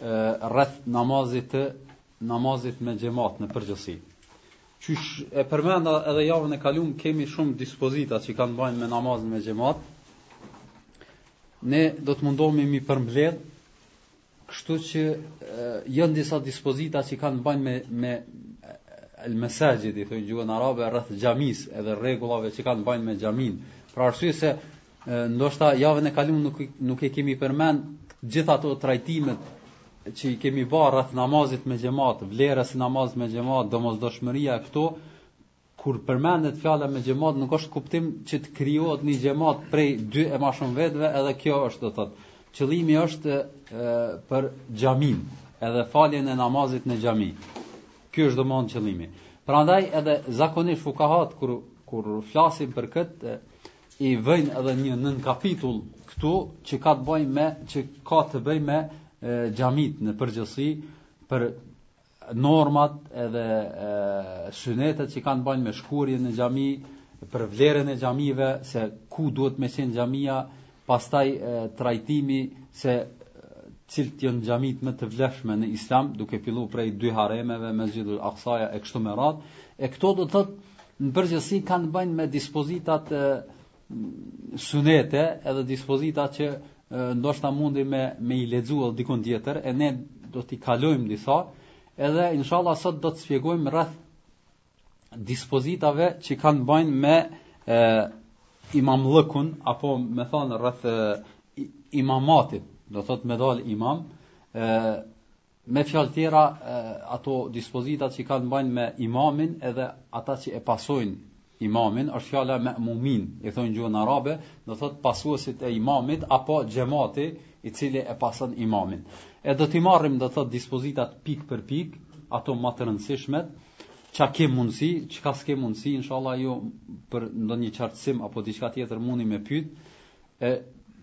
rreth namazit, namazit me xhamat në përgjithësi. Qysh e përmenda edhe javën e kaluar kemi shumë dispozita që kanë me ba me namazin me xhamat. Ne do të mundohemi mi përmbledh kështu që janë disa dispozita që kanë me ba me el mesaxhid i thonë gjuhën arabe rreth xhamisë edhe rregullave që kanë me ba me xhamin. Për arsye se Ndoshta javën e kaluar nuk nuk e kemi përmend gjithë ato trajtimet që i kemi bërë rreth namazit me xhamat, vlerës së namazit me xhamat, domosdoshmëria këto kur përmendet fjala me xhamat nuk është kuptim që të krijohet një xhamat prej dy e më shumë vetëve, edhe kjo është do thotë. Qëllimi është e, për xhamin, edhe faljen e namazit në xhami. Ky është domethënë qëllimi. Prandaj edhe zakonisht fukahat kur kur flasin për këtë i vëjnë edhe një nënkapitull këtu që ka të bëjë me që ka të bëjë me xhamitë në përgjithësi për normat edhe synetet që kanë me ba me shkuarjen në xhami, për vlerën e xhamive, se ku duhet me qenë xhamia, pastaj e, trajtimi se cilat janë xhamitë më të vlefshme në Islam, duke filluar prej dy haremeve, Mesxhidul Aksaja e kështu me radhë. E këto do të thotë në përgjithësi kanë të bëjnë me dispozitat e, sunete edhe dispozita që ndoshta mundni me me i lexu edhe dikun tjetër e ne do t'i kalojmë disa edhe inshallah sot do të shpjegojmë rreth dispozitave që kanë me ba me e, imamllëkun apo me thënë rreth imamatit do thot me dal imam e, Me fjalë tjera, ato dispozitat që kanë me ba me imamin edhe ata që e pasojnë imamin, është fjala memumin, i thonë gjuhën arabe, do thotë pasuesit e imamit, apo xhemati i cili e pason imamin. E do t'i marrim, do thotë, dispozitat pik për pik, ato më të rëndësishmet, çka kemi mundësi, çka s'kemi mundësi, inshallah ju për ndonjë qartësim apo diçka tjetër mundni me pytë, E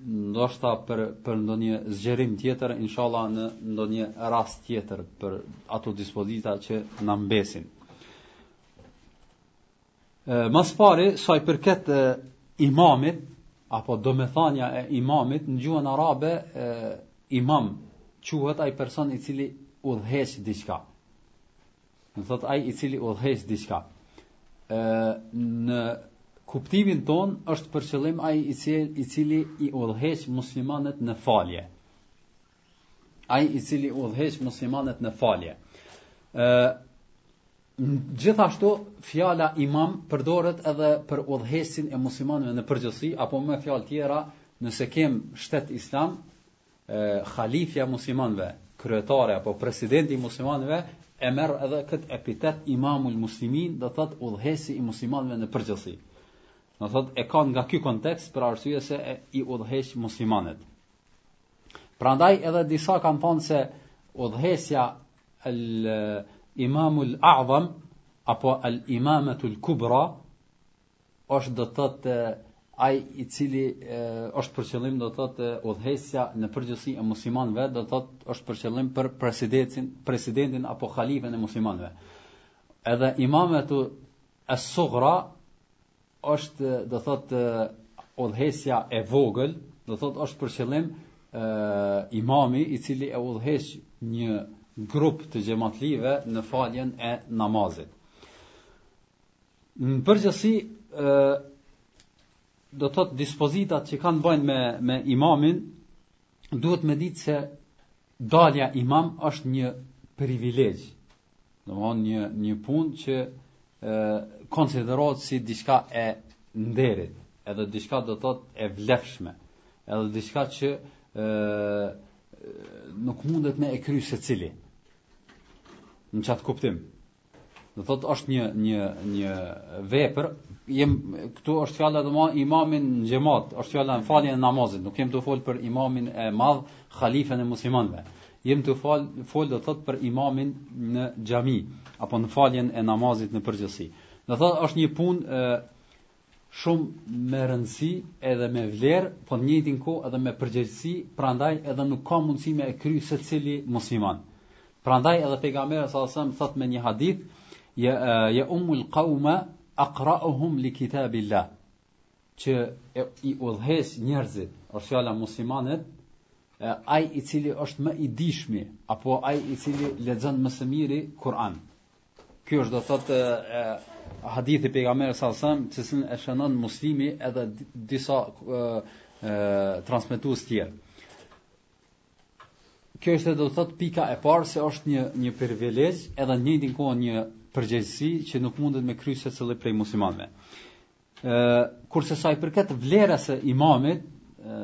ndoshta për për ndonjë zgjerim tjetër, inshallah në ndonjë rast tjetër për ato dispozita që na mbesin. Ë ma s'pari sa i përket e, imamit apo domethënia e imamit në gjuhën arabe e, imam quhet ai person i cili udhëheq diçka. Do thot ai i cili udhëheq diçka. Ë në kuptimin tonë është për qëllim ai i cili i cili i udhëheq muslimanët në falje. Ai i cili udhëheq muslimanët në falje. Ë gjithashtu fjala imam përdoret edhe për udhëheqësin e muslimanëve në përgjithësi apo me fjalë tjera nëse kem shtet islam Halifja i muslimanëve, kryetari apo presidenti i muslimanëve e merr edhe këtë epitet imamul muslimin, do thot udhëheqësi i muslimanëve në përgjithësi. Do thot e ka nga ky kontekst për arsye se e, i udhëheq muslimanët. Prandaj edhe disa kanë thënë se udhëheqja el imamul a'zam apo el imamatul kubra është do të thotë ai i cili e, është për qëllim do të thotë udhëheqja në përgjithësi e muslimanëve do të thotë është për qëllim për presidentin presidentin apo halifen e muslimanëve edhe imamatu es-sughra është do të thotë udhëheqja e vogël do të thotë është për qëllim imami i cili e udhëheq një grup të xhematlive në faljen e namazit Në përgjithësi, do të thotë dispozitat që kanë bajnë me, me imamin, duhet me ditë se dalja imam është një privilegj. Domethënë një, një punë që e, konsiderohet si diçka e nderit, edhe diçka do të thotë e vlefshme, edhe diçka që e, nuk mundet me e kry secili. Në qatë kuptim. Do thotë është një një një vepër, jem këtu është fjala do thotë imamin në xhemat, është fjala në faljen e namazit, nuk jem tu fol për imamin e madh, halifen e muslimanëve. Jem tu fol do thotë për imamin në xhami apo në faljen e namazit në përgjithësi. Do thotë është një punë shumë me rëndësi edhe me vlerë, po në njëjtën kohë edhe me përgjegjësi, prandaj edhe nuk ka mundësi me e kry secili musliman. Prandaj edhe pejgamberi sallallahu alejhi ve selem thot me një hadith, ja jaumul qauma aqra'uhum li kitabillah që e, i udhëheq njerëzit, është fjala muslimanët, ai i cili është më i dishmi apo ai i cili lexon më së miri Kur'an. Ky është do thotë e hadithi pejgamberit sallallahu alejhi ve selem që e shënon muslimi edhe disa e, e transmetues të tjerë. Kjo është do thotë pika e parë se është një një privilegj edhe në njëjtën kohë një përgjegjësi që nuk mundet me kry secili prej muslimanëve. Ë kurse sa i përket vlerës së imamit, ë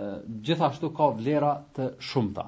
gjithashtu ka vlera të shumta.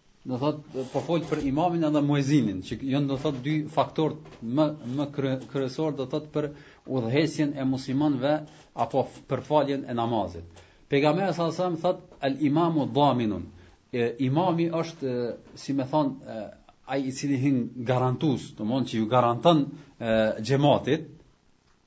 Do thot po fol për imamin edhe muezinin, që janë do thot dy faktorë më kryesorë do thot për udhëheqjen e muslimanëve apo për faljen e namazit. Pejgamberi sallallahu alejhi ve selem thot al imamu dhaminun. E, imami është e, si me thanë ai i cili hin garantues, domethënë që ju garanton xhematit,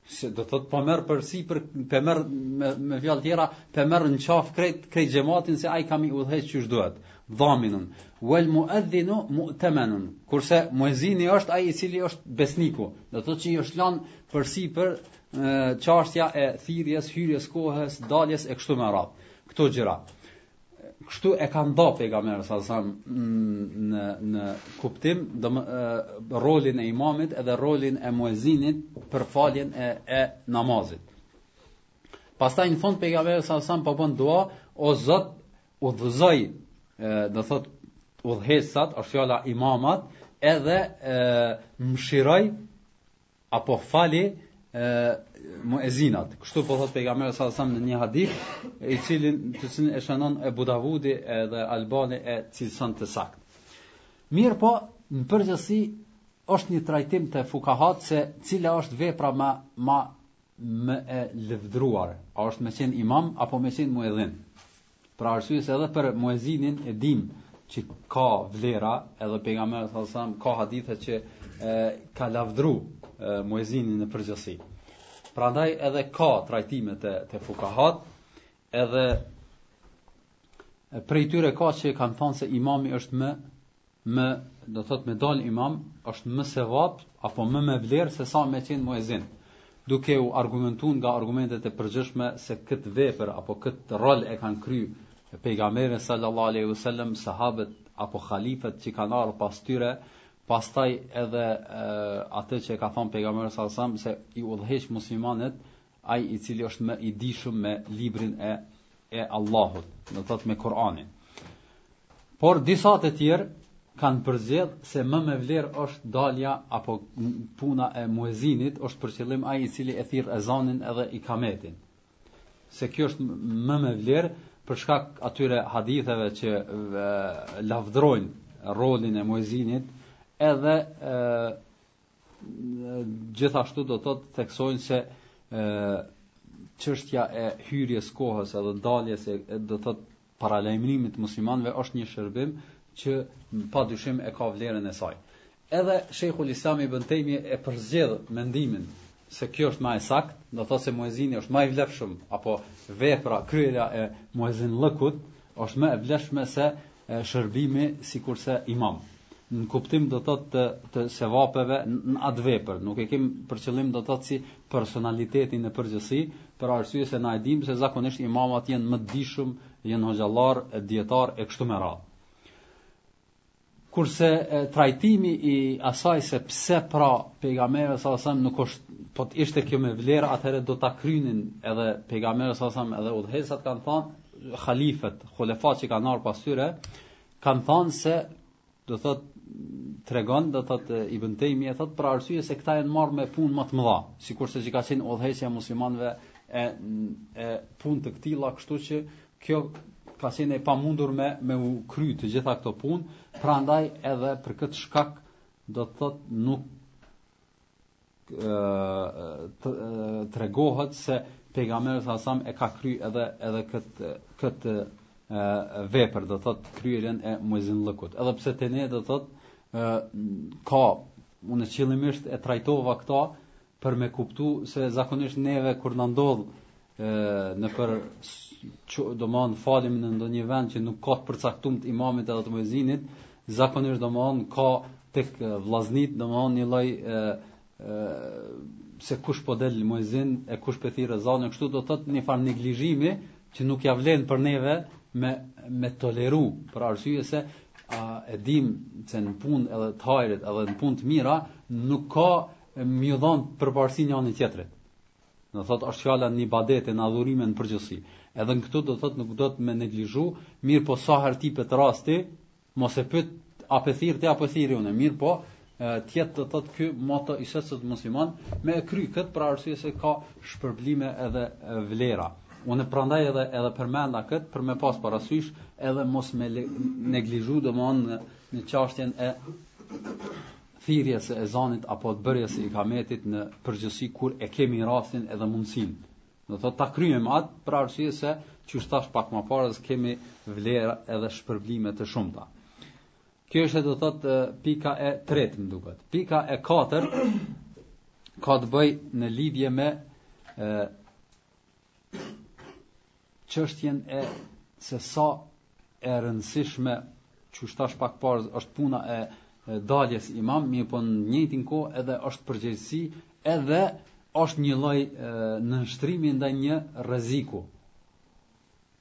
se do thot po merr përsipër pe merr me, me fjalë tjera pe merr në qaf krejt krejt xhamatin se ai ka me i udhëheq qysh duhet dhaminun wal muadhinu mu'tamanun kurse muezini është ai i cili është besniku do thot që i është lan përsipër çështja e thirrjes hyrjes kohës daljes e kështu me radh këto gjëra kështu e ka nda pejgamberi sa sa në në kuptim do thot, e, rolin e imamit edhe rolin e muezinit për faljen e e namazit. Pastaj në fund pejgamberi sa sa po bën dua o Zot udhëzoj do thot udhëheqsat është fjala imamat edhe e, mshiroj Apo fali muezinat. Kështu po thot pejgamberi sallallahu alajhi wasallam në një hadith, i cili të cilin e shënon Ebu Davudi edhe Albani e cilëson të saktë. Mirëpo, në përgjithësi, është një trajtim te fukahatë se cila është vepra ma, ma më e lëvdruar. A është me qenë imam, apo me qenë muedhin. Për arsye se edhe për muezinin e dim që ka vlera, edhe pejgamberi sallallahu alajhi wasallam ka hadithe që e, ka lavdru e, muezinin në përgjithësi. Prandaj edhe ka trajtime te te fukahatë, edhe prej tyre ka që kanë thënë se imami është më me do thot me dal imam është më sevap apo më me vlerë se sa me qenë muezin duke u argumentuar nga argumentet e përgjithshme se këtë vepër apo këtë rol e kanë kry pejgamberi sallallahu alaihi wasallam sahabët apo halifët që kanë ardhur pas tyre pastaj edhe atë që ka thënë pejgamberi sallallahu alaihi wasallam se i udhëheq muslimanët Ai i cili është më i dijshëm me librin e e Allahut, do të thotë me Kur'anin. Por disa të tjerë kanë përzgjedh se më me vlerë është dalja apo puna e muezinit është për qëllim ai i cili e thirr ezanin edhe ikametin. Se kjo është më me vlerë për shkak atyre haditheve që lavdrojnë rolin e muezinit edhe e, Gjithashtu do të thotë theksojnë se çështja e hyrjes kohës edhe daljes e do të thotë paralajmërimit të muslimanëve është një shërbim që pa dyshim e ka vlerën e saj. Edhe Sheikhul Islam Ibn Tejmije e përzgjedh mendimin se kjo është më e saktë, do të thotë se muezini është më i vlefshëm apo vepra kryerja e muezinllëkut Është më e vlefshme se shërbimi sikurse imam në kuptim do të thotë të, të sevapeve në atë vepër. Nuk e kem për qëllim do të thotë si personalitetin në përgjithësi, për arsye se na e dimë se zakonisht imamat janë më të dishëm, janë hoxhallar, dietar e kështu me radhë. Kurse trajtimi i asaj se pse pra pejgamberi sa sa nuk është po të ishte kjo me vlerë atëherë do ta krynin edhe pejgamberi sa sa edhe udhëheqësat kanë thënë halifet, hulefat që kanë ardhur pas tyre kanë thënë se do thot tregon do thot Ibn Tejmije thot për arsye se këta janë marrë me punë më të mëdha, sikurse që ka qenë udhëheqja e muslimanëve e e punë të këtilla, kështu që Kjo ka qenë e pamundur me me u kry të gjitha këto punë, prandaj edhe për këtë shkak do të thot nuk ë tregohet se pejgamberi sa sam e ka kry edhe edhe këtë këtë vepër do thot kryerjen e muezinllëkut. Edhe pse te ne do thot ka unë qëllimisht e trajtova këto për me kuptu se zakonisht neve kur na ndodh nëpër domethënë falim në ndonjë vend që nuk ka të përcaktun të imamit apo të muezinit, zakonisht domethënë ka te vllaznit domethënë një lloj se kush po del muezin e kush po thirr ezanë, kështu do thot një farë neglizhimi që nuk ja vlen për neve me, me toleru për arsye se a, e dim që në punë edhe të hajrit edhe në punë të mira nuk ka e me i dhonë përparësi njani-tjetrit. Do thot është fjala në ibadete në adhurime në përgjithësi. Edhe në këtu do thot nuk duhet me neglizhu, mirëpo sa herë t'jepet rasti, mos e pyet a po thirr ti a po thirri unë, mirëpo të jetë do thot ky moto i secilit musliman me e kry këtë për arsye se ka shpërblime edhe vlera. Unë prandaj edhe e përmenda këtë për me pas parasysh edhe mos me neglizhu domethënë në çështjen e thirrjes së ezanit apo të bërjes së ikametit në përgjithësi kur e kemi rastin edhe mundësinë. Do thotë ta kryejmë atë për arsye se qysh thash pak më parë se kemi vlera edhe shpërblime të shumta. Kjo është do thotë pika e tretë më duket. Pika e katërt ka të bëj në lidhje me e, çështjen e se sa e rëndësishme qysh thash pak parë është puna e daljes imam, mirëpo në të njëjtën kohë edhe është përgjegjësi edhe është një lloj nënshtrimi ndaj një rreziku.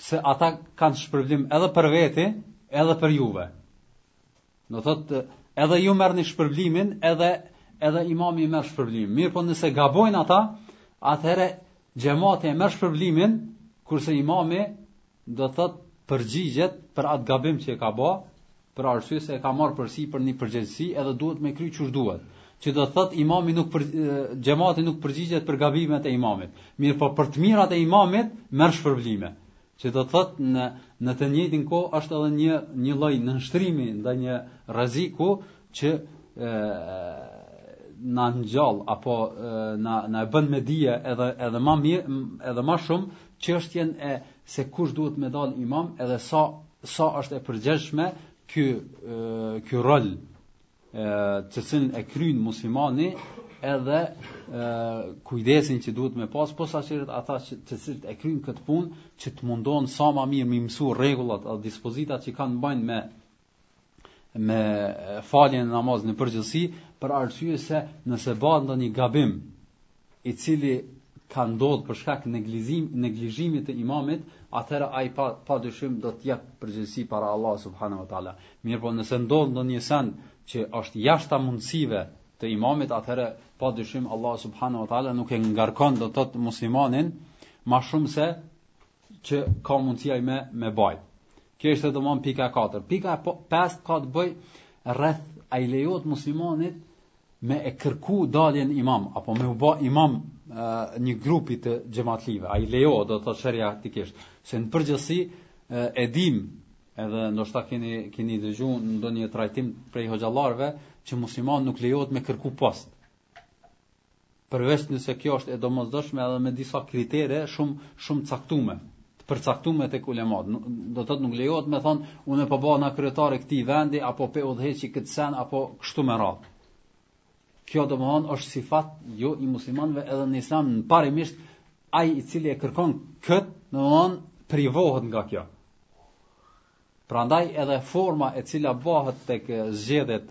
se ata kanë shpërblim edhe për veti, edhe për juve. Do thotë edhe ju merrni shpërblimin, edhe edhe imami merr shpërblimin. Mirëpo nëse gabojnë ata, atëherë xhemati e merr shpërblimin, kurse imami do thotë përgjigjet për atë gabim që e ka ba, për arsye se e ka marrë përsipër një përgjegjësi edhe duhet me kry qysh duhet. Që do thot imami nuk për, xhamati nuk përgjigjet për gabimet e imamit. Mirëpo për të mirat e imamit merr shpërblime. Që do thot në në të njëjtin kohë është edhe një një lloj nënshtrimi ndaj një rreziku që ë na ngjall apo na na e bën me dije edhe edhe më mirë edhe më shumë çështjen e se kush duhet me dal imam edhe sa sa është e përgjegjshme ky ky rol të cilin e kryen muslimani edhe kujdesin që duhet me pas posaçërisht ata të cilët e kryen këtë punë që të mundon sa më mirë me mësu rregullat dhe dispozitat që kanë me bë me me faljen e namazit në përgjithësi për arsye se nëse bëhet ndonjë gabim i cili ka ndodhur për shkak neglizim neglizhimit të imamit, atëra ai pa pa dyshim do të jap përgjegjësi para Allah subhanahu wa taala. Mirëpo nëse ndodh ndonjë send që është jashtë mundësive të imamit, atëra pa dyshim Allah subhanahu wa taala nuk e ngarkon do të thotë muslimanin më shumë se që ka mundësi ai me me bajt. Kjo është domethënë pika 4. Pika 5 po, ka të bëj rreth a i lejohet muslimanit me e kërku daljen imam apo me u bë imam e, një grupi të xhamatlive. A i lejohet do të thotë sheriatikisht. Se në përgjithësi e dim edhe ndoshta keni keni dëgjuar ndonjë trajtim prej hoxhallarëve që muslimani nuk lejohet me kërku post. Përveç nëse kjo është e domosdoshme edhe me disa kritere shumë shumë caktume t'përcaktume tek ulemat. Do thotë nuk lejohet me thon unë po bëhna kryetar i këtij vendi apo pe udhëheqi këtë send apo kështu me radhë. Kjo domethan është sifat jo i muslimanëve edhe në islam në parimisht ai i cili e kërkon kët, domethan privohet nga kjo. Prandaj edhe forma e cila bëhet tek zgjedhjet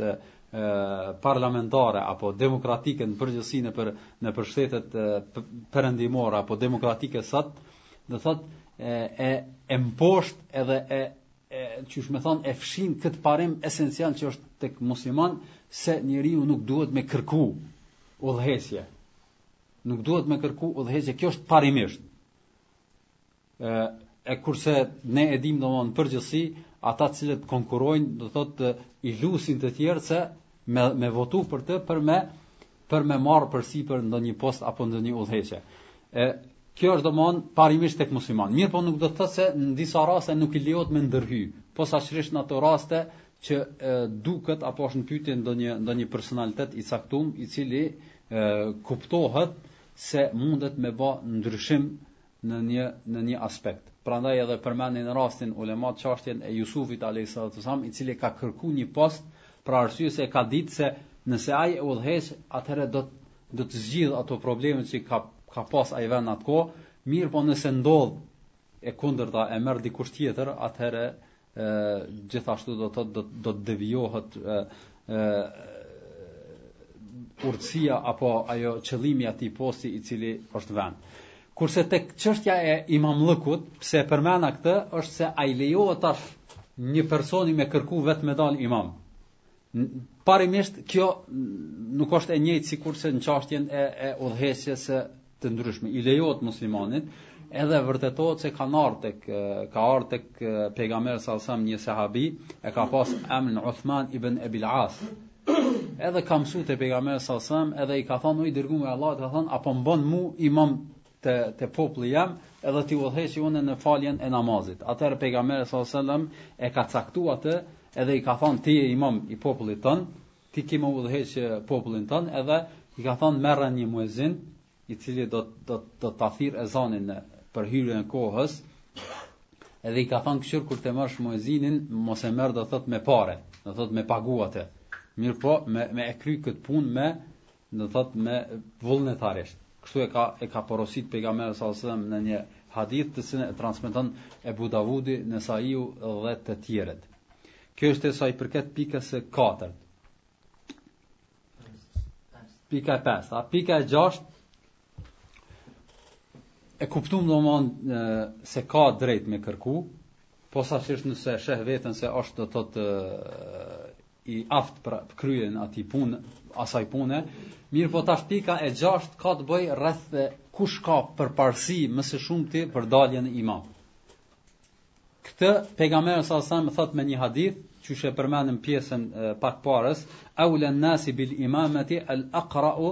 parlamentare apo demokratike në përgjithësi nëpër nëpër shtetet perëndimore apo demokratike sot, do thot e e, e mposht edhe e e qysh me thon e fshin kët parim esencial që është tek musliman se njeriu nuk duhet me kërku udhëheqje. Nuk duhet me kërku udhëheqje, kjo është parimisht. e kurse ne e dimë domthonë përgjithësi ata të cilët konkurrojnë do thotë i lusin të tjerë se me me votu për të për me për me marr përsipër ndonjë post apo ndonjë udhëheqje. E kjo është domthonë parimisht tek musliman. Mirëpo nuk do të thotë se në disa raste nuk i lejohet me ndërhy, posaçërisht në ato raste që e, duket apo është në pyetje ndonjë ndonjë personalitet i caktuar i cili e, kuptohet se mundet me bë ndryshim në një në një aspekt. Prandaj edhe përmendin rastin ulemat çashtjen e Jusufit alejhi salatu ue selam i cili ka kërku një post për arsye se e ka ditë se nëse ai e udhëheq atëherë do të do të zgjidh ato probleme që ka ka pas ai vend atë kohë, mirëpo nëse ndodh e kundërta e merr dikush tjetër, atëherë ë gjithashtu do të thotë do do të devijohet ë urtësia apo ajo qëllimi i atij posti i cili është vënë. Kurse tek çështja e imamllëkut, pse e përmenda këtë, është se a i lejohet tash një personi me kërku vetë me dal imam. Parimisht kjo nuk është e njëjtë sikurse në çështjen e e udhëheqjes së të ndryshme. I lejohet muslimanit edhe vërtetohet se ka ardhur tek ka ardhur tek pejgamberi salallahu alejhi ue selem një sahabi e ka pas emrin Uthman ibn Abi al-As. Edhe ka mësuar te pejgamberi salallahu alejhi ue selem edhe i ka thënë o i dërguar i Allahut ka thënë a po m'bon mu imam te te populli jem edhe t'i udhëheqi unë në faljen e namazit. Atëherë pejgamberi sallallahu alajhi wasallam e ka caktuar atë edhe i ka thonë ti je imam i popullit tond, ti ke me udhëheq popullin tond edhe i ka thonë merr një muezin i cili do do do ta thirr ezanin në për hyrjen e kohës. Edhe i ka thonë kshyr kur të marrsh muezinin, mos e merr do thot me pare, do thot me pagu atë. Mirëpo, me me e kry kët punë me Do thot me vullnetarisht. Kështu e ka e ka porosit pejgamberi sallallahu alajhi wasallam në një hadith të cilin e transmeton Ebu Davudi, Nesaiu dhe të tjerët. Kjo është e sa i përket pikës së katërt. Pika e pestë, a pika e gjashtë e kuptum domethon se ka drejt me kërku, posaçërisht nëse sheh veten se është do thot i aftë për kryerjen e atij pune, asaj pune, mirëpo tash pika e gjasht ka të bëj rreth se kush ka përparsi më së shumti për daljen imam. Këtë pejgamberi salallahu alejhi ue selem thot me një hadith, qysh e përmendëm pjesën e, pak parë se eulen nasi bil imamati al akra'u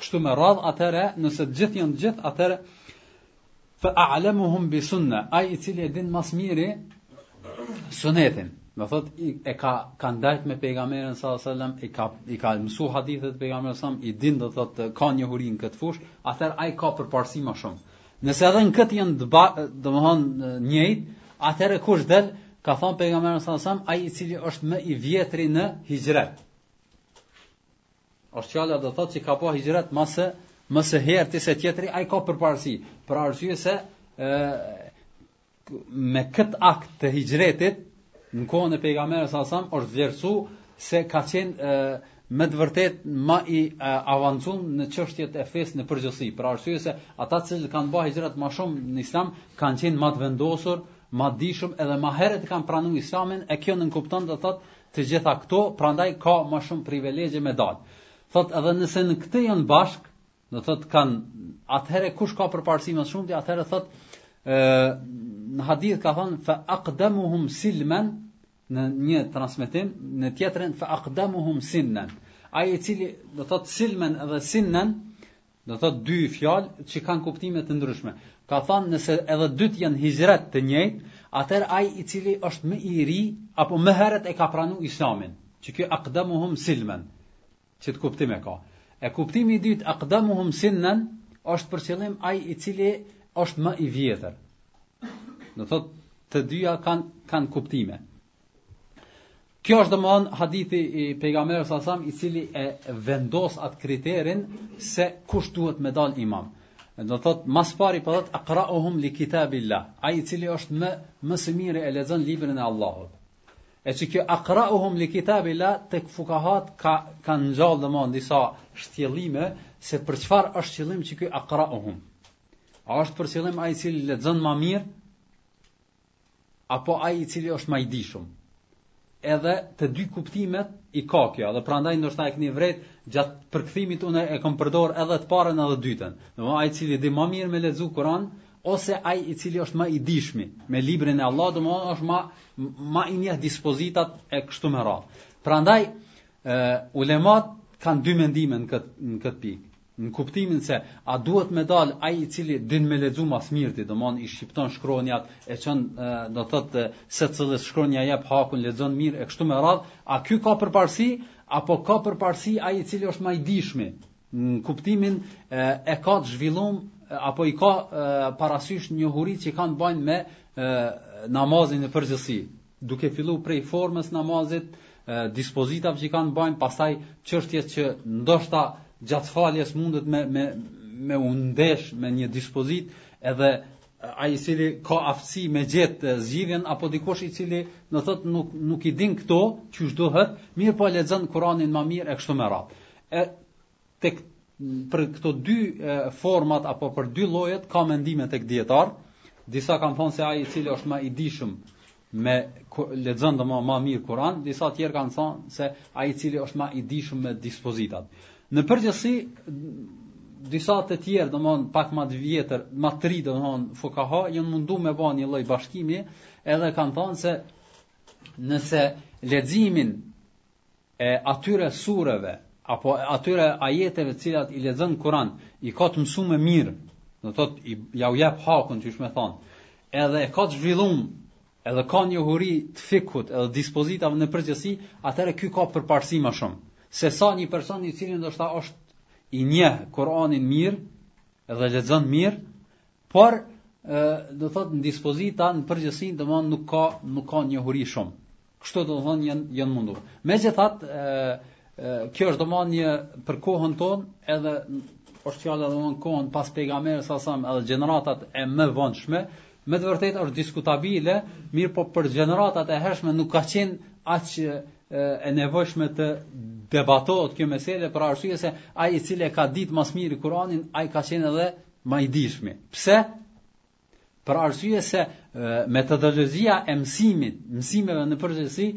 kështu me radh atëherë nëse të gjithë janë të njëjtë atëherë fa a'lamuhum bi sunna ai i cili e din më së miri sunetin do thot e ka ka ndejt me pejgamberin salallahu alejhi ue selem i ka i ka mësu hadithet e pejgamberit, i din do thot ka njohuri n'kët fush atëherë ai ka përparësi më shumë nëse edhe në kët janë domthon njëjtë atëherë kush del ka thon pejgamberi salallahu alejhi ue selem ai i cili është më i vjetri në hijret Është fjala do të thotë që ka ba hijret më së më herët se tjetri, ai ka përparësi. Për arsye se ë me kët akt të hijretit në kohën e pejgamberit a.s. është vlerësu se ka qenë ë me të vërtet më i avancuar në çështjet e fesë në përgjithësi. Për arsye se ata që kanë bërë hijret më shumë në Islam kanë qenë më të vendosur, më të dijshëm edhe më herët kanë pranuar Islamin e kjo nënkupton do thotë të gjitha këto, prandaj ka më shumë privilegje me dal. Thot edhe nëse në këtë janë bashk, do thot kanë atëherë kush ka përparësi më shumë, atëherë thot ë në hadith ka thënë fa aqdamuhum silman në një transmetim, në tjetrin fa aqdamuhum sinnan. Ai i cili do thot silman edhe sinnan Do të thotë dy fjalë që kanë kuptime të ndryshme. Ka thënë nëse edhe dytë janë hijret të njëjtë, atëherë ai i cili është më i ri apo më herët e ka pranuar Islamin, që kjo aqdamuhum silman. Qët kuptim e ka. E kuptimi i dytë aqdamuhum sinnan është për qëllim ai i cili është më i vjetër. Do të thotë të dyja kanë kanë kuptime. Kjo është domthon hadithi i pejgamberit a.s. i cili e vendos atë kriterin se kush duhet me dal imam. Do thot ma s'pari po thot aqra'uhum li kitabillah, ai i cili është më më së miri e lexon librin e Allahut. E që kjo aqra'uhum li kitabillah tek fukahat ka kanë ngjall domthon disa shtjellime se për çfarë është qëllim që kjo aqra'uhum. A është për qëllim ai i cili lexon më mirë apo ai i cili është më i dijshëm. Edhe të dy kuptimet i ka kjo, dhe prandaj ndoshta e keni vrejt gjatë përkthimit unë e kam përdor edhe të parën edhe të dytën. Domthonë ai i cili di më mirë me lexu Kur'an ose ai i cili është më i dijshmi me librin e Allahut, domthonë është më më i njeh dispozitat e kështu me radhë. Prandaj ë ulemat kanë dy mendime në këtë në këtë pikë. Në kuptimin se a duhet me dal ai i cili din me lexu ma s'mirti, domthon i shqipton shkronjat, e çon do thot secilës shkronja ia jep hakun, lexon mirë e kështu me radh, a ky ka përparësi, apo ka përparësi ai i cili është ma i dijshmi, në kuptimin e, e ka të zhvillun, apo i ka e, parasysh njohuritë që kanë të bëjnë me e, namazin e përgjithësi, Duke fillu prej formës së namazit, dispozitave që kanë të bëjnë, pastaj çështjet që ndoshta gjatë faljes mundet me me me u ndesh me një dispozit edhe ai i cili ka aftësi me gjet zgjidhjen apo dikush i cili do thot nuk nuk i din këto qysh duhet, mirëpo e lexon Kur'anin më mirë e kështu me radhë. E Tek për këto dy e, format apo për dy llojet ka mendime tek dijetarët. Disa kanë thënë se ai i cili është më i dijshëm me lexu domethënë më mirë Kur'an, disa tjerë kanë thënë se ai i cili është më i dijshëm me dispozitat. Në përgjithësi disa të tjerë, domthon pak më të vjetër, më të ri domthon fukaha janë mundu me bë një lloj bashkimi, edhe kanë thënë se nëse leximin e atyre sureve apo e atyre ajeteve të cilat i lexon Kur'an, i ka të mësuar mirë, do thotë i ja u jap hakun qysh me thënë. Edhe e ka të zhvilluar, edhe ka njohuri të fikhut, edhe dispozitave në përgjithësi, atëherë ky ka përparësi më shumë se sa një person i cili ndoshta është i njeh Kur'anin mirë, edhe lexon mirë, por ë do thot në dispozita në përgjithësi domethënë nuk ka nuk ka njohuri shumë. Kështu do të thotë janë janë mundu. Megjithatë, kjo është domethënë për kohën tonë, edhe është fjala domethënë kohën pas pejgamberit salallahu alejhi selem edhe gjeneratat e më vonshme, me të vërtetë është diskutabile, mirëpo për gjeneratat e hershme nuk ka qenë aq e nevojshme të debatohet kjo meselë për arsye se ai i cili ka ditë më së miri Kur'anin, ai ka qenë edhe më i dijshmi. Pse? Për arsye se metodologjia e mësimit, mësimeve në përgjithësi,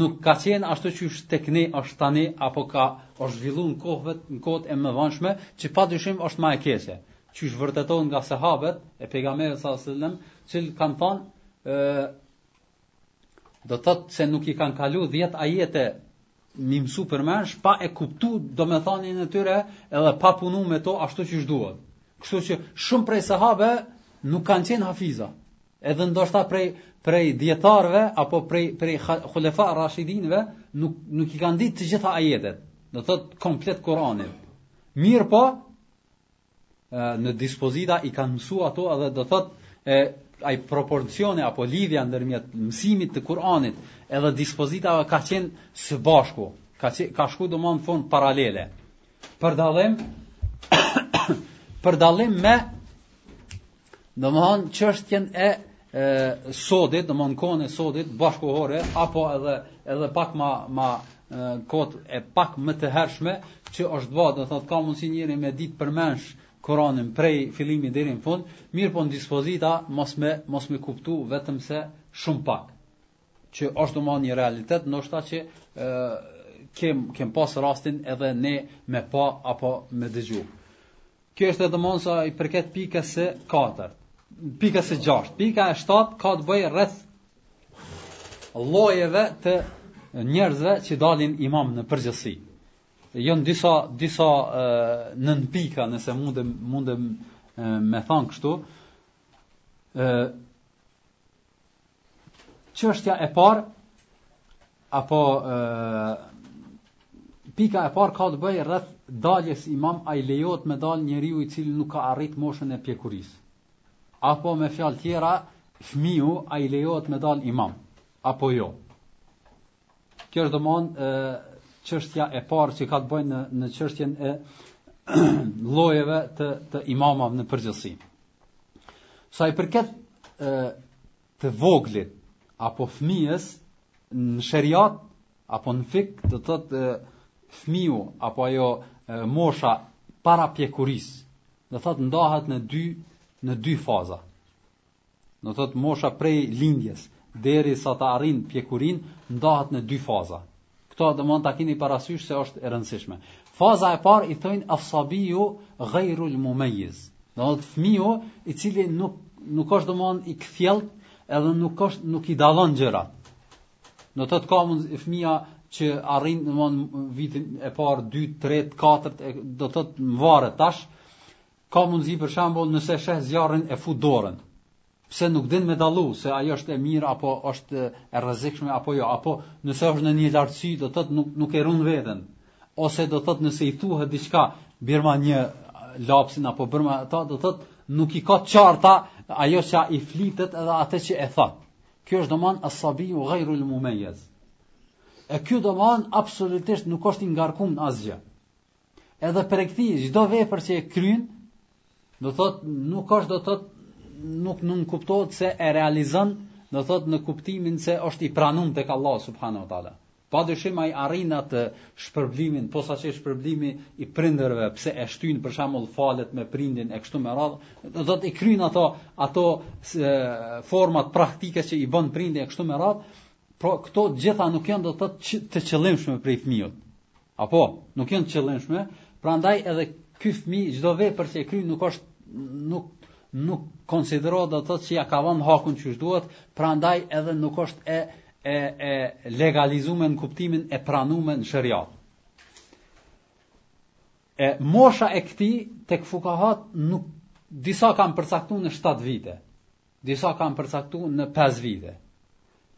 nuk ka qenë ashtu qysh tek ne është tani, apo ka është zhvillu në kohëvet, në kohët e mëvonshme, që pa dyshim është ma e keqe. Qysh vërtetohet nga sahabet e pejgamberit salallahu alejhi selem, të cilët kanë thonë, do të thotë se nuk i kanë kalu 10 ajete mi mësu përmendsh, pa e kuptu domethënien e tyre, edhe pa punu me to ashtu qysh duhet. Kështu që shumë prej sahabëve nuk kanë qenë hafiza, edhe ndoshta prej, prej dijetarëve, apo prej, prej hulefa rashidinëve, nuk, nuk i kanë ditë të gjitha ajetet, do thot komplet Kur'anin. Mirëpo, në dispozita i kanë mësuar ato edhe do thotë ai proporcioni apo lidhja ndërmjet mësimit të Kuranit edhe dispozitave ka qenë së bashku, ka qenë, ka shku domethënë në formë paralele. Për dallim për dallim me Domethënë çështjen e, e sodit, domethënë kohën e sodit, bashkëkohore, apo edhe, edhe pak ma, ma kohët e pak më të hershme që është bërë, do thotë ka mundësi njeri me ditë përmendsh Kur'anin prej fillimit deri në fund, mirëpo në dispozita mos me mos me kuptu vetëm se shumë pak. Që është domethënë një realitet, ndoshta që e kem kem pas rastin edhe ne me pa apo me dëgju. Kjo është domon sa i përket pikës së katërt. Pika së gjashtë, pika e shtatë ka të bëjë rreth llojeve të njerëzve që dalin imam në përgjithësi. Jon disa disa nën pika nëse mundem mundem me thon kështu. ë Çështja e parë apo e, pika e parë ka të bëjë rreth daljes imam a i lejohet me dal njeriu i cili nuk ka arrit moshën e pjekurisë. Apo me fjalë tjera, fëmiu a i lejohet me dal imam apo jo. Kjo është domon ë çështja e parë që ka të bëjë në në çështjen e llojeve të të imamave në përgjithësi. Sa i përket ë të voglit apo fëmijës në sheriat apo në fikh, do të thotë fëmiu apo ajo mosha para pjekurisë, do thotë ndahet në dy në dy faza. Do thot mosha prej lindjes deri sa të arrin pjekurin ndahet në dy faza. Këto domon ta keni parasysh se është e rëndësishme. Faza e parë i thonë as-sabiu ghayrul mumayyiz. Do thot fëmiu i cili nuk nuk është domon i kthjellt edhe nuk është nuk i dallon gjërat. Do thot ka mundësi fëmia që arrin domon vitin e parë, 2, 3, 4 do thot mvaret tash Ka mundësi për shembull nëse sheh zjarrin e fut dorën. Pse nuk din me dallu se ajo është e mirë apo është e rrezikshme apo jo, apo nëse është në një lartësi do të thotë nuk nuk e run veten. Ose do të thotë nëse i thuhet diçka birma një lapsin apo birma ata do të thotë nuk i ka qarta ajo që i flitet edhe atë që e thot. Kjo është domon as-sabiu ghayru al-mumayyiz. E kjo domon absolutisht nuk është i ngarkum n'asgjë. Edhe për këtë çdo vepër që e kryen, do thot nuk është do thot nuk nuk kuptohet se e realizon do thot në kuptimin se është i pranuar tek Allah subhanahu wa taala. Pa dyshim ai arrin atë shpërblimin, posaçërisht shpërblimi i prindërve, pse e shtyn për shembull falet me prindin e kështu me radhë, do të thotë i kryen ato ato se, format praktike që i bën prindi e kështu me radhë, por këto gjitha nuk janë do të thotë të qëllimshme për fëmijët. Apo, nuk janë të qëllimshme, prandaj edhe ky fëmijë çdo vepër që e kryen nuk është nuk nuk konsiderohet ato që ia ka dhan hakun qysh duhet, prandaj edhe nuk është e e e legalizume në kuptimin e pranume në sheriat. E mosha e këtij tek fukahat nuk disa kanë përcaktu në 7 vite. Disa kanë përcaktu në 5 vite.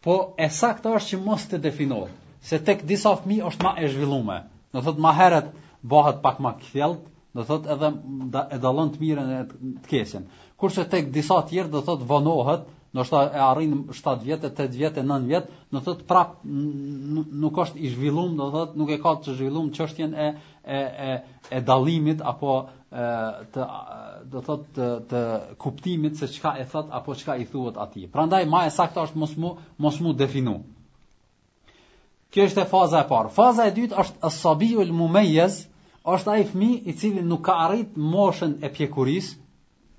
Po e saktë është që mos të definohet, se tek disa fëmi është ma e zhvillume. Do thot ma heret bëhet pak ma kthjellt, do thot edhe da, e dallon të mirën e të keqen. Kurse tek disa tjerë do thot vonohet, ndoshta e arrin 7 vjet, 8 vjet, 9 vjet, do thot prap nuk është i zhvillum, do thot nuk e ka të zhvillum çështjen e e e e dallimit apo e, të do thot të, të kuptimit se çka e thot apo çka i thuhet atij. Prandaj ma e saktë është mos mu mos mu definu. Kjo është faza e parë. Faza e dytë është as-sabiul mumayyiz, është ai fëmijë i cili nuk ka arrit moshën e pjekurisë,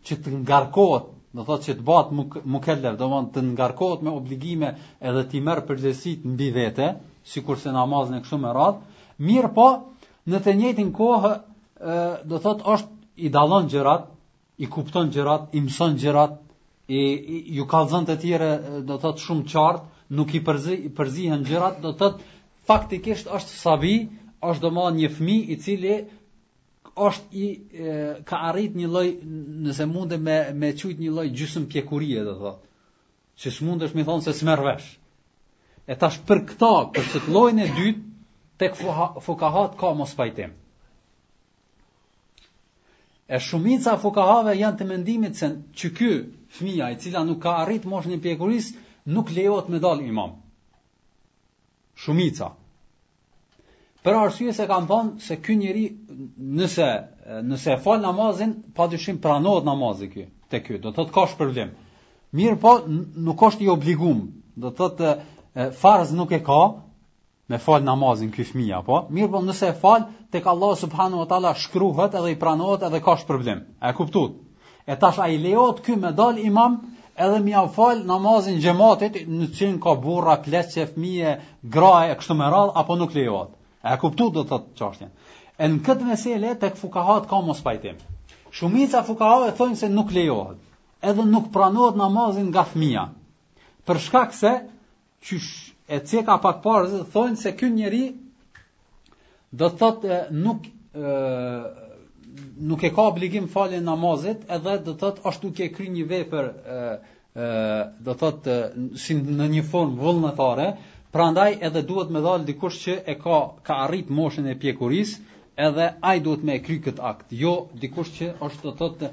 që të ngarkohet, do thotë që të bëhet mukellef, do thotë të ngarkohet me obligime edhe t'i merr përgjegjësit mbi vete, sikurse namazin e kështu me radhë, mirëpo në të njëjtën kohë do thotë është i dallon gjërat, i kupton gjërat, i mëson gjërat, i, i ju kallzon të tjerëve, do të thotë shumë qartë, nuk i përzi, përzihen gjërat, do të thotë faktikisht është sabi, është domethënë një fëmijë i cili është i e, ka arrit një lloj nëse mundem me e qujt një lloj gjysmë pjekurie do thot. Që s'mundesh m'i thon se s'merr vesh. E tash për këta, për këtë llojin e dytë tek fukahat ka mospajtim. E shumica e fukahave janë të mendimit se që ky fëmija i cila nuk ka arrit moshën e pjekurisë nuk lejohet me dal imam. Shumica. Për arsye se kanë thonë se ky njeri nëse nëse e fal namazin, pa dyshim pranohet namazi ky te ky. Do thotë ka shpërblim. Mirëpo nuk është i obligum. Do thotë farz nuk e ka me fal namazin ky fëmija, po. Mirëpo nëse fal tek Allahu subhanahu wa taala shkruhet edhe i pranohet edhe ka shpërblim. A e kuptuat? E tash a i lejohet ky me dal imam edhe me ia fal namazin xhematit në cilin ka burra, pleqe, fmij e, gra e, kështu me radhë, apo nuk lejohet. A e kuptu do të thotë çashtjen. E në këtë mesele tek fukahat ka mospajtim. Shumica fukahave thonë se nuk lejohet. Edhe nuk pranohet namazin nga fmija. Për shkak se Qysh, e ceka pak parë, thonë se ky njeri do të thotë nuk e, nuk e ka obligim faljen e namazit, edhe do të thotë është duke kry një vepër e, e, do të thotë si në një formë vullnetare, prandaj edhe duhet me dalë dikush që e ka ka arrit moshën e pjekurisë, edhe ai duhet me e kry këtë akt, jo dikush që është do thotë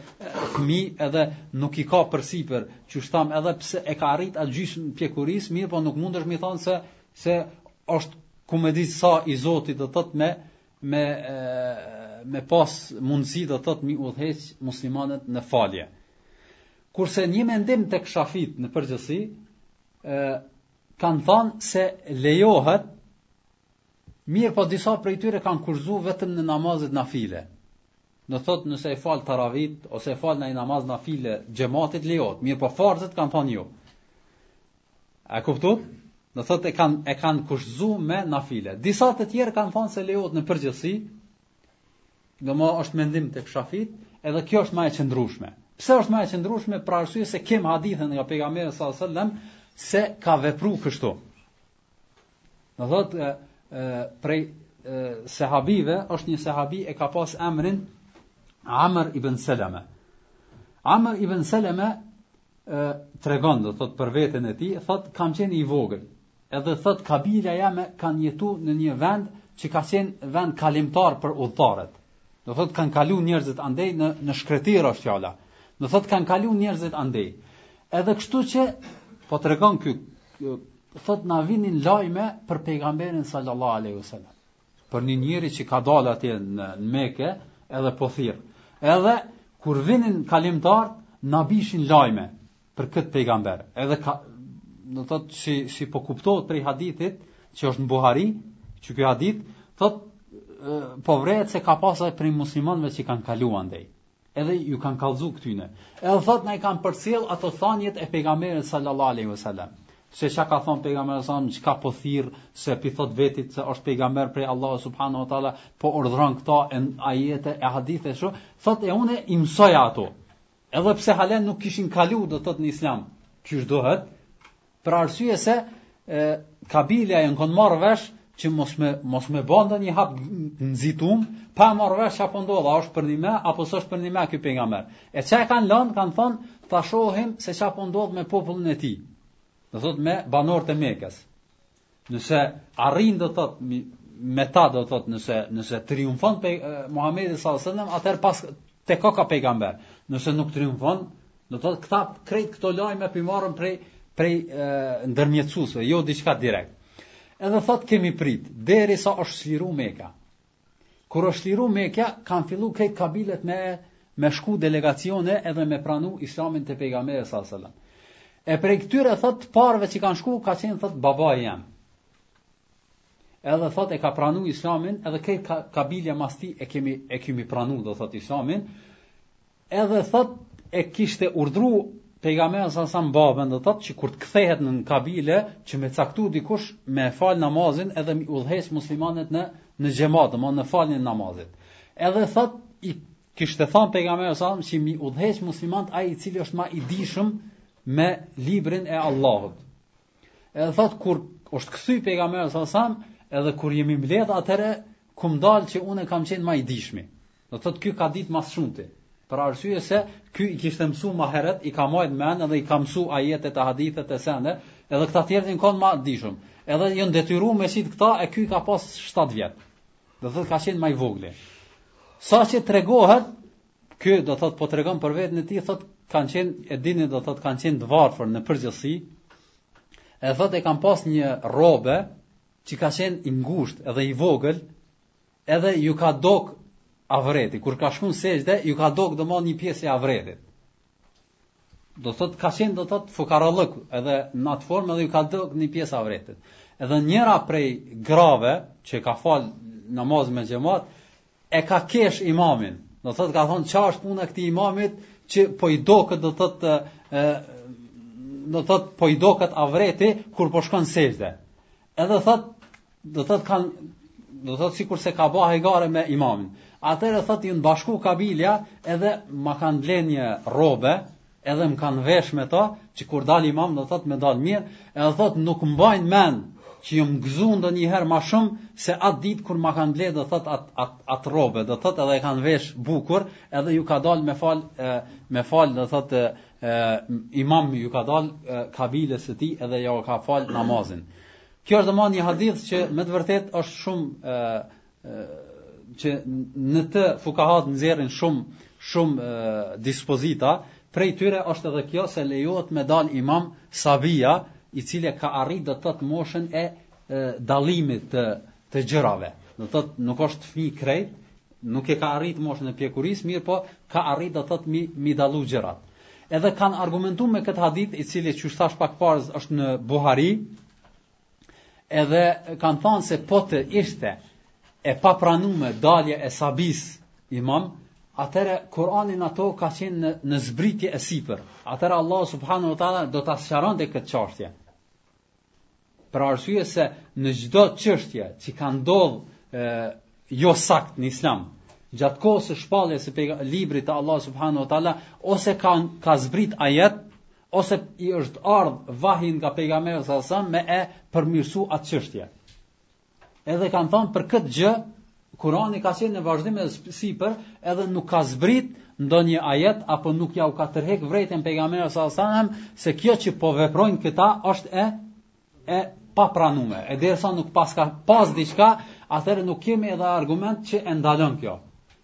fëmi edhe nuk i ka përsipër, qysh tham edhe pse e ka arrit atë gjysën e pjekuris, mirëpo nuk mundesh me thanë se, se është kumedit sa i zoti do thotë me, me, me pas mundësi do thotë mi udhëheq muslimanët në falje. Kurse një mendim tek shafitë në përgjithsi, kanë thonë se lejohet Mirëpo disa prej tyre kanë kufizu vetëm në namazet nafile. Do thotë nëse e fal taravit ose e fal ni namaz nafile xhematit lejohet, mirëpo farzët kanë thonë jo. A kuptu? Do thotë e kanë e kanë kufizu me nafile. Disa të tjerë kanë thonë se lejohet në përgjithësi. Do thotë është mendim tek shafitë, edhe kjo është ma e qëndrushme. Pse është më e qëndrueshme për arsye se kem hadithin nga pejgamberi sallallahu alajhi wasallam se ka vepru kështu. Do thotë e, e, prej e, sahabive, është një sahabi e ka pas emrin Amr ibn Seleme. Amr ibn Seleme e, tregon, dhe thot për veten e tij, thot kam qenë i vogël. Edhe thot kabila jeme kanë jetu në një vend që ka qenë vend kalimtar për udhëtarët. Do thot kanë kalu njerëzit andej në në shkretirë është fjala. Do thot kanë kalu njerëzit andej. Edhe kështu që po tregon ky Thot na vinin lajme për pejgamberin sallallahu alaihi wasallam. Për një njeri që ka dalë atje në Mekë, edhe po thirr. Edhe kur vinin kalimtarët, na bishin lajme për këtë pejgamber. Edhe ka do thot si si po kuptohet prej hadithit që është në Buhari, që ky hadith thot po vrehet se ka pasur prej muslimanëve që kanë kalu andej. Edhe ju kanë kallzu këtyne. Edhe thot na i kanë përcjell ato thanjet e pejgamberit sallallahu alaihi wasallam. Se çka ka thon pejgamberi sallallahu alaihi çka po thirr se pi thot vetit se është pejgamber prej Allahu subhanahu wa taala, po urdhron këta e ajete e hadithe shu, thot e unë i mësojsha ato. Edhe pse hala nuk kishin kalu do thot në islam. Qysh dohet? Për arsye se e, kabila jan kon marrë vesh që mos me, mos me ba ndonjë hap nxitum, pa e marrë vesh çka po ndodh, a është përnime, apo s'është përnime ky pejgamber. E çka, e kanë lanë, kanë thonë, ta shohim se çka po ndodh me popullin e tij. Do thot me banorët e Mekës. Nëse arrin do thot me ta do thot nëse nëse triumfon pe Muhamedi sallallahu alajhi wasallam, atëherë pastaj koka pejgamber. Nëse nuk triumfon, do thot këta krejt këto lajme pi marrin prej prej ndërmjetësusve, jo diçka direkt. Edhe thot kemi prit derisa është shliru Meka. Kur është liru Mekja, kanë fillu krejt kabilet me, me shku delegacione edhe me pranu islamin te pejgamberi sallallahu alajhi wasallam. E prej këtyre thot të parve që kanë shku ka qenë thot babai jem. Edhe thot e ka pranu Islamin, edhe krejt kabilja mas tij e kemi e kemi pranu do thot Islamin. Edhe thot e kishte urdhru pejgamberi salallahu alejhi selam babën do thot që kur të kthehet në kabile që me caktu dikush me fal namazin edhe me i udhëheq muslimanët në në xhamat domethan në faljen e namazit edhe thot i kishte thënë pejgamberi salallahu alejhi selam që me i udhëheq muslimanët ai i cili është më i dijshëm me librin e Allahut edhe thot kur është kthy pejgamberi salallahu alejhi selam edhe kur jemi mbledh atëherë kam dal që unë kam qenë më i dijshmi Do të thotë ky ka ditë më së shumti. Për arsye se ky i kishte mësu më herët, i ka mbajt mend edhe i ka mësu ajetet e hadithet e sende, edhe këta tjerët, ky u kon ma i dishëm. Edhe janë detyru me qit këta e ky ka pas 7 vjet. Do të thotë ka qenë ma i vogli. Sa që tregohet, ky do të thotë po tregon për veten e tij, thotë kanë qenë e dini do të thotë kanë qenë të varfër në përgjithësi. E thotë e kam pas një rrobe që ka qenë i ngushtë edhe i vogël, Edhe ju ka dok avreti, kur ka shku në sexhde, ju ka dok domethan një pjesë e avretit. Do të thotë, ka qenë do të thotë fukarallëk, edhe në atë formë edhe ju ka dok një pjesë e avretit. Edhe njëra prej grave, që ka falë namaz me xhemat, e ka kesh imamin. Do të thotë, ka thonë, ça është puna e këtij imamit, që po i doket do të thotë, do të thotë, po i doket avreti, kur po shkon n'sexhde. Edhe thot, do thot kanë do thot sikurse ka bë hajgare me imamin. Atëherë thot ju bashku kabilja edhe ma kanë ble një rrobe, edhe më kanë vesh me to, që kur dal imam do thot me dal mirë, edhe thot nuk mbaj mend që jam gëzu ndonjëherë ma shumë se atë ditë kur ma kanë ble do thot at at at rrobe, do thot edhe e kanë vesh bukur, edhe ju ka dal me fal me fal do thot imam ju ka dal kabiles së tij edhe ja u ka fal namazin. Kjo është domethan një hadith që me të vërtet është shumë ë që në të fukahat nxjerrin shumë shumë dispozita, prej tyre është edhe kjo se lejohet me dal imam sabiu, i cili ka arrit do të thotë moshën e dallimit të të gjërave. Do thot nuk është fëmijë krejt, nuk e ka arrit moshën e pjekurisë, mirëpo ka arrit do thot mi mi dallu gjërat. Edhe kanë argumentu me këtë hadith i cili siç thash pak parë është në Buhari. Edhe kanë thënë se po të ishte e papranume dalja e sabiut imam, atëherë Kur'ani n'ato ka qenë në, në zbritje e sipër. Atëherë Allahu subhanahu wa taala do ta sqaronte këtë çështje. Për arsye se në çdo çështje që ka ndodh jo sakt në Islam, gjatë kohës së shpalljes së librit të Allah subhanahu wa taala, ose ka ka zbrit ajet, ose i është ardh vahji nga pejgamberi sa sa me e përmirësu atë çështje. Edhe kanë thonë për këtë gjë, Kurani ka qenë në vazhdim e sipër, edhe nuk ka zbrit ndonjë ajet apo nuk ja u ka tërhek vërejtën pejgamberit sallallahu alajhi wasallam se kjo që po veprojnë këta është e e papranume. E derisa nuk paska pas diçka, atëherë nuk kemi edhe argument që e ndalon kjo.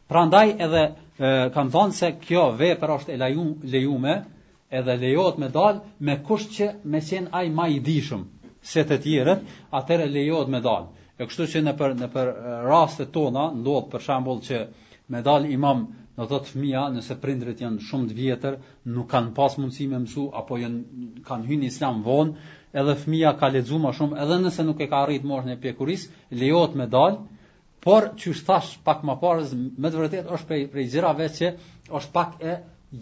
Prandaj edhe e, kam thënë se kjo vepër është e lejume, edhe lejohet me dalë me kusht që me qenë ai ma i dijshëm se të tjerët, atëherë lejohet me dalë. E kështu që nëpër nëpër rastet tona ndodh për shembull që me dalë imam do thot fmija nëse prindrit janë shumë të vjetër, nuk kanë pas mundësi me mësu apo janë kanë hy në islam vonë, edhe fmija ka lexu ma shumë, edhe nëse nuk e ka arrit moshën e pjekurisë, lejohet me dalë Por qysh thash pak ma parë, me të vërtetë është prej prej gjërave që është pak e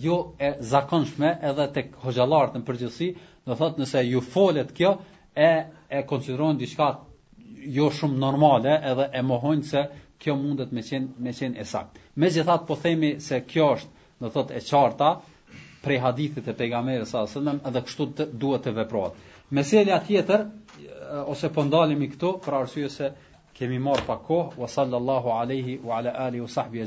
jo e zakonshme edhe tek hoxhallarët në përgjithësi, do thotë nëse ju folet kjo e e konsiderojnë diçka jo shumë normale edhe e mohojnë se kjo mundet me qenë me qenë e saktë. Megjithatë po themi se kjo është Do thotë e qarta prej hadithit të pejgamberit sa selam edhe kështu të, duhet të veprohet. Meselja tjetër ose po ndalemi këtu për arsye se kemi marr pak kohë wa sallallahu alaihi wa ala alihi wa sahbihi